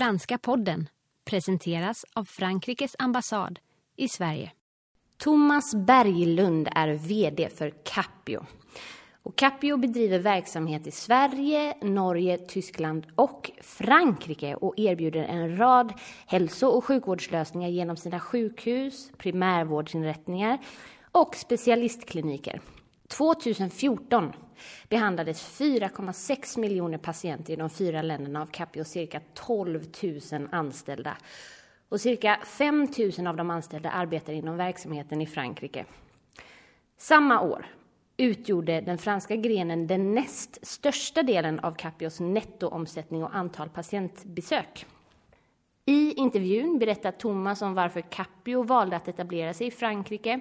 Franska podden presenteras av Frankrikes ambassad i Sverige. Thomas Berglund är VD för Capio. Och Capio bedriver verksamhet i Sverige, Norge, Tyskland och Frankrike och erbjuder en rad hälso och sjukvårdslösningar genom sina sjukhus, primärvårdsinrättningar och specialistkliniker. 2014 behandlades 4,6 miljoner patienter i de fyra länderna av Capio cirka 12 000 anställda. Och cirka 5 000 av de anställda arbetar inom verksamheten i Frankrike. Samma år utgjorde den franska grenen den näst största delen av Capios nettoomsättning och antal patientbesök. I intervjun berättar Thomas om varför Capio valde att etablera sig i Frankrike,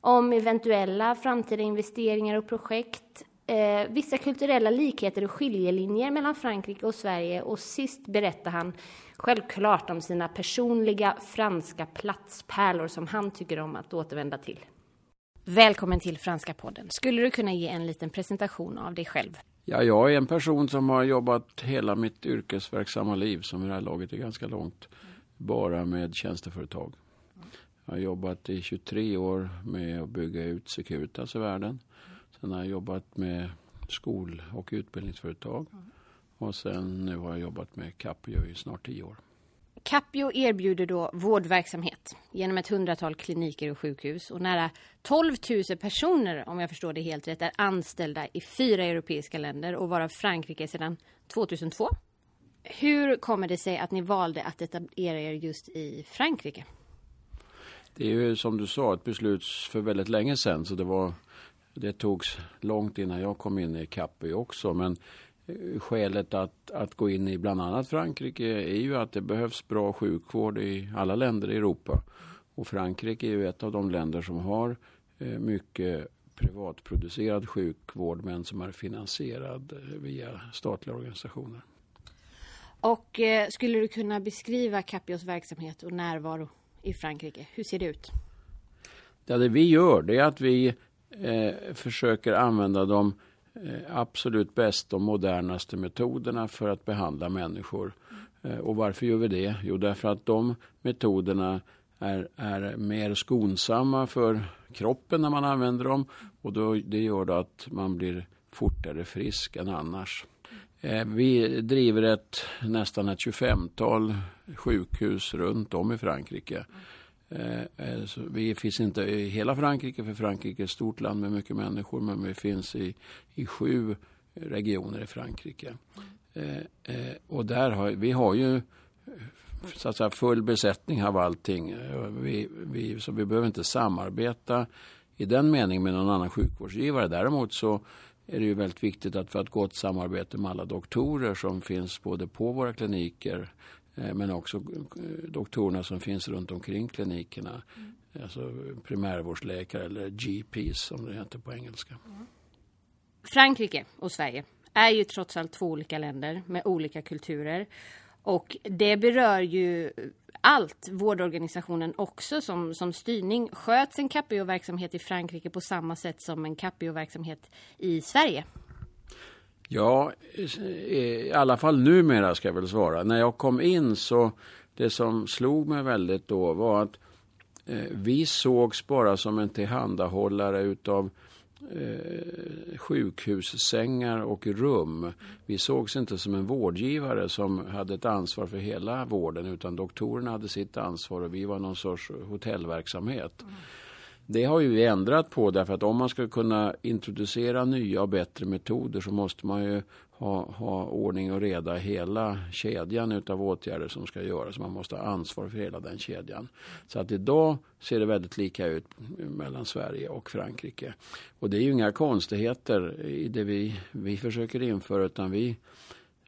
om eventuella framtida investeringar och projekt, eh, vissa kulturella likheter och skiljelinjer mellan Frankrike och Sverige och sist berättar han självklart om sina personliga franska platspärlor som han tycker om att återvända till. Välkommen till Franska podden. Skulle du kunna ge en liten presentation av dig själv? Ja, jag är en person som har jobbat hela mitt yrkesverksamma liv, som i det här laget är ganska långt, bara med tjänsteföretag. Jag har jobbat i 23 år med att bygga ut Securitas i världen. Sen har jag jobbat med skol och utbildningsföretag. Och sen nu har jag jobbat med Capio i snart 10 år. Capio erbjuder då vårdverksamhet genom ett hundratal kliniker och sjukhus och nära 12 000 personer, om jag förstår det helt rätt, är anställda i fyra europeiska länder och varav Frankrike sedan 2002. Hur kommer det sig att ni valde att etablera er just i Frankrike? Det är ju som du sa ett beslut för väldigt länge sedan så det var det togs långt innan jag kom in i Capio också men eh, skälet att, att gå in i bland annat Frankrike är ju att det behövs bra sjukvård i alla länder i Europa. Och Frankrike är ju ett av de länder som har eh, mycket privatproducerad sjukvård men som är finansierad eh, via statliga organisationer. Och eh, skulle du kunna beskriva Capios verksamhet och närvaro i Frankrike? Hur ser det ut? Ja, det vi gör det är att vi eh, försöker använda de Eh, absolut bästa och modernaste metoderna för att behandla människor. Eh, och varför gör vi det? Jo, därför att de metoderna är, är mer skonsamma för kroppen när man använder dem och då, det gör då att man blir fortare frisk än annars. Eh, vi driver ett, nästan ett 25-tal sjukhus runt om i Frankrike. Eh, eh, vi finns inte i hela Frankrike, för Frankrike är ett stort land med mycket människor, men vi finns i, i sju regioner i Frankrike. Och där har, vi har ju så att säga, full besättning av allting. Vi, vi, så vi behöver inte samarbeta i den meningen med någon annan sjukvårdsgivare. Däremot så är det ju väldigt viktigt att vi har ett gott samarbete med alla doktorer som finns både på våra kliniker Eh, men också eh, doktorerna som finns runt omkring klinikerna. Mm. Alltså primärvårdsläkare eller GPs som det heter på engelska. Mm. Frankrike och Sverige är ju trots allt två olika länder med olika kulturer. Och det berör ju allt, vårdorganisationen också som, som styrning. Sköts en Capio-verksamhet i Frankrike på samma sätt som en Capio-verksamhet i Sverige? Ja, i alla fall numera ska jag väl svara. När jag kom in så det som slog mig väldigt då var att eh, vi sågs bara som en tillhandahållare utav eh, sjukhussängar och rum. Vi sågs inte som en vårdgivare som hade ett ansvar för hela vården utan doktorerna hade sitt ansvar och vi var någon sorts hotellverksamhet. Mm. Det har ju vi ändrat på därför att om man ska kunna introducera nya och bättre metoder så måste man ju ha, ha ordning och reda i hela kedjan utav åtgärder som ska göras. Man måste ha ansvar för hela den kedjan. Så att idag ser det väldigt lika ut mellan Sverige och Frankrike. Och det är ju inga konstigheter i det vi, vi försöker införa utan vi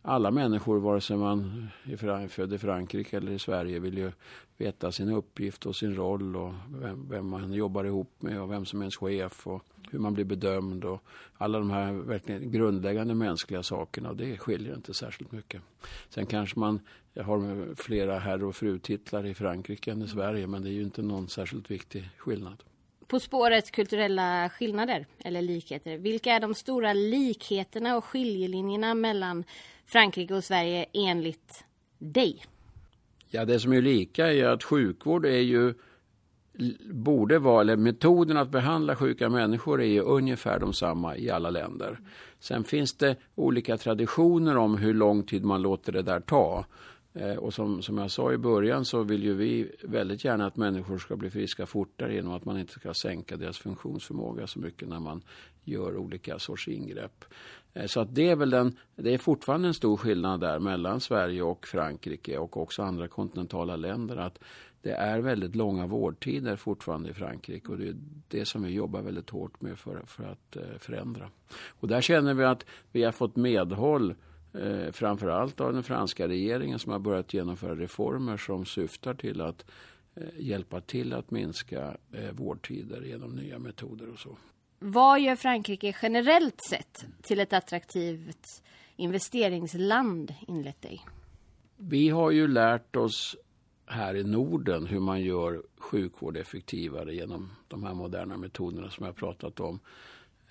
alla människor, vare sig man är född i Frankrike eller i Sverige, vill ju veta sin uppgift och sin roll och vem, vem, man jobbar ihop med och vem som är ens chef och hur man blir bedömd och alla de här verkligen grundläggande mänskliga sakerna. och Det skiljer inte särskilt mycket. Sen kanske man har flera herr och frutitlar i Frankrike än i Sverige, men det är ju inte någon särskilt viktig skillnad. På spåret kulturella skillnader eller likheter. Vilka är de stora likheterna och skiljelinjerna mellan Frankrike och Sverige enligt dig? Ja, det som är lika är att sjukvård är ju borde vara, eller metoden att behandla sjuka människor är ju ungefär de samma i alla länder. Sen finns det olika traditioner om hur lång tid man låter det där ta. Eh, och som, som jag sa i början så vill ju vi väldigt gärna att människor ska bli friska fortare genom att man inte ska sänka deras funktionsförmåga så mycket när man gör olika sorts ingrepp. Eh, så att det är väl den, det är fortfarande en stor skillnad där mellan Sverige och Frankrike och också andra kontinentala länder. Att det är väldigt långa vårdtider fortfarande i Frankrike och det är det som vi jobbar väldigt hårt med för, för att eh, förändra. Och där känner vi att vi har fått medhåll eh, framförallt av den franska regeringen som har börjat genomföra reformer som syftar till att eh, hjälpa till att minska eh, vårdtider genom nya metoder och så. Vad gör Frankrike generellt sett till ett attraktivt investeringsland enligt dig? Vi har ju lärt oss här i Norden hur man gör sjukvård effektivare genom de här moderna metoderna som jag pratat om.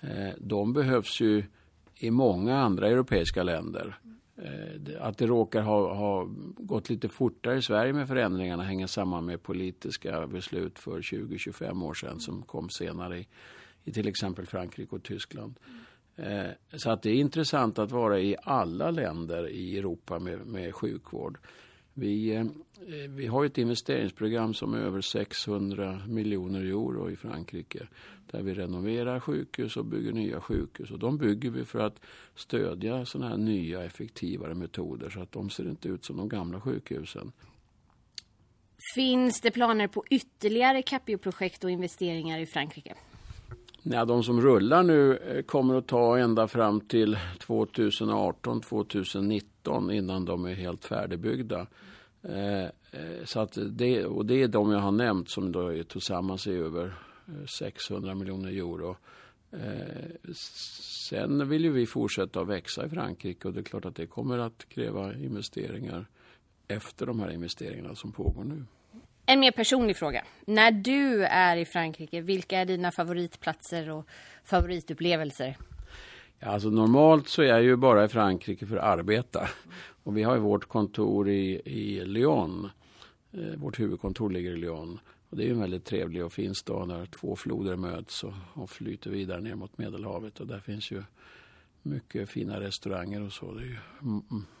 Eh, de behövs ju i många andra europeiska länder. Eh, att det råkar ha, ha, gått lite fortare i Sverige med förändringarna hänger samman med politiska beslut för 20-25 år sedan som kom senare i, i till exempel Frankrike och Tyskland. Eh, så att det är intressant att vara i alla länder i Europa med, med sjukvård. Vi, eh, vi har ett investeringsprogram som är över 600 miljoner euro i Frankrike. Där vi renoverar sjukhus och bygger nya sjukhus. Och de bygger vi för att stödja sådana här nya effektivare metoder så att de ser inte ut som de gamla sjukhusen. Finns det planer på ytterligare Capio-projekt och investeringar i Frankrike? Ja, de som rullar nu eh, kommer att ta ända fram till 2018-2019 innan de är helt färdigbyggda. Eh, eh, så att det, och det är de jag har nämnt som då är tillsammans är över 600 miljoner euro. Sen vill ju vi fortsätta att växa i Frankrike och det är klart att det kommer att kräva investeringar efter de här investeringarna som pågår nu. En mer personlig fråga. När du är i Frankrike, vilka är dina favoritplatser och favoritupplevelser? Alltså normalt så är jag ju bara i Frankrike för att arbeta. Och vi har ju vårt kontor i, i Lyon. Eh, vårt huvudkontor ligger i Lyon. Och det är en väldigt trevlig och fin stad där två floder möts och, och flyter vidare ner mot Medelhavet. Och där finns ju mycket fina restauranger och så. Det är ju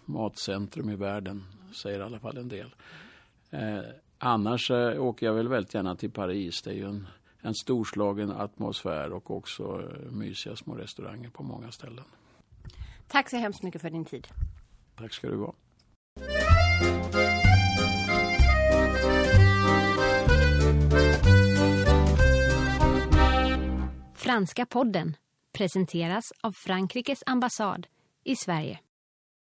matcentrum i världen, säger i alla fall en del. Eh, Annars eh, åker jag väl väldigt gärna till Paris. Det är ju en, en storslagen atmosfär och också eh, mysiga små restauranger på många ställen. Tack så hemskt mycket för din tid. Tack ska du ha. Franska podden presenteras av Frankrikes ambassad i Sverige.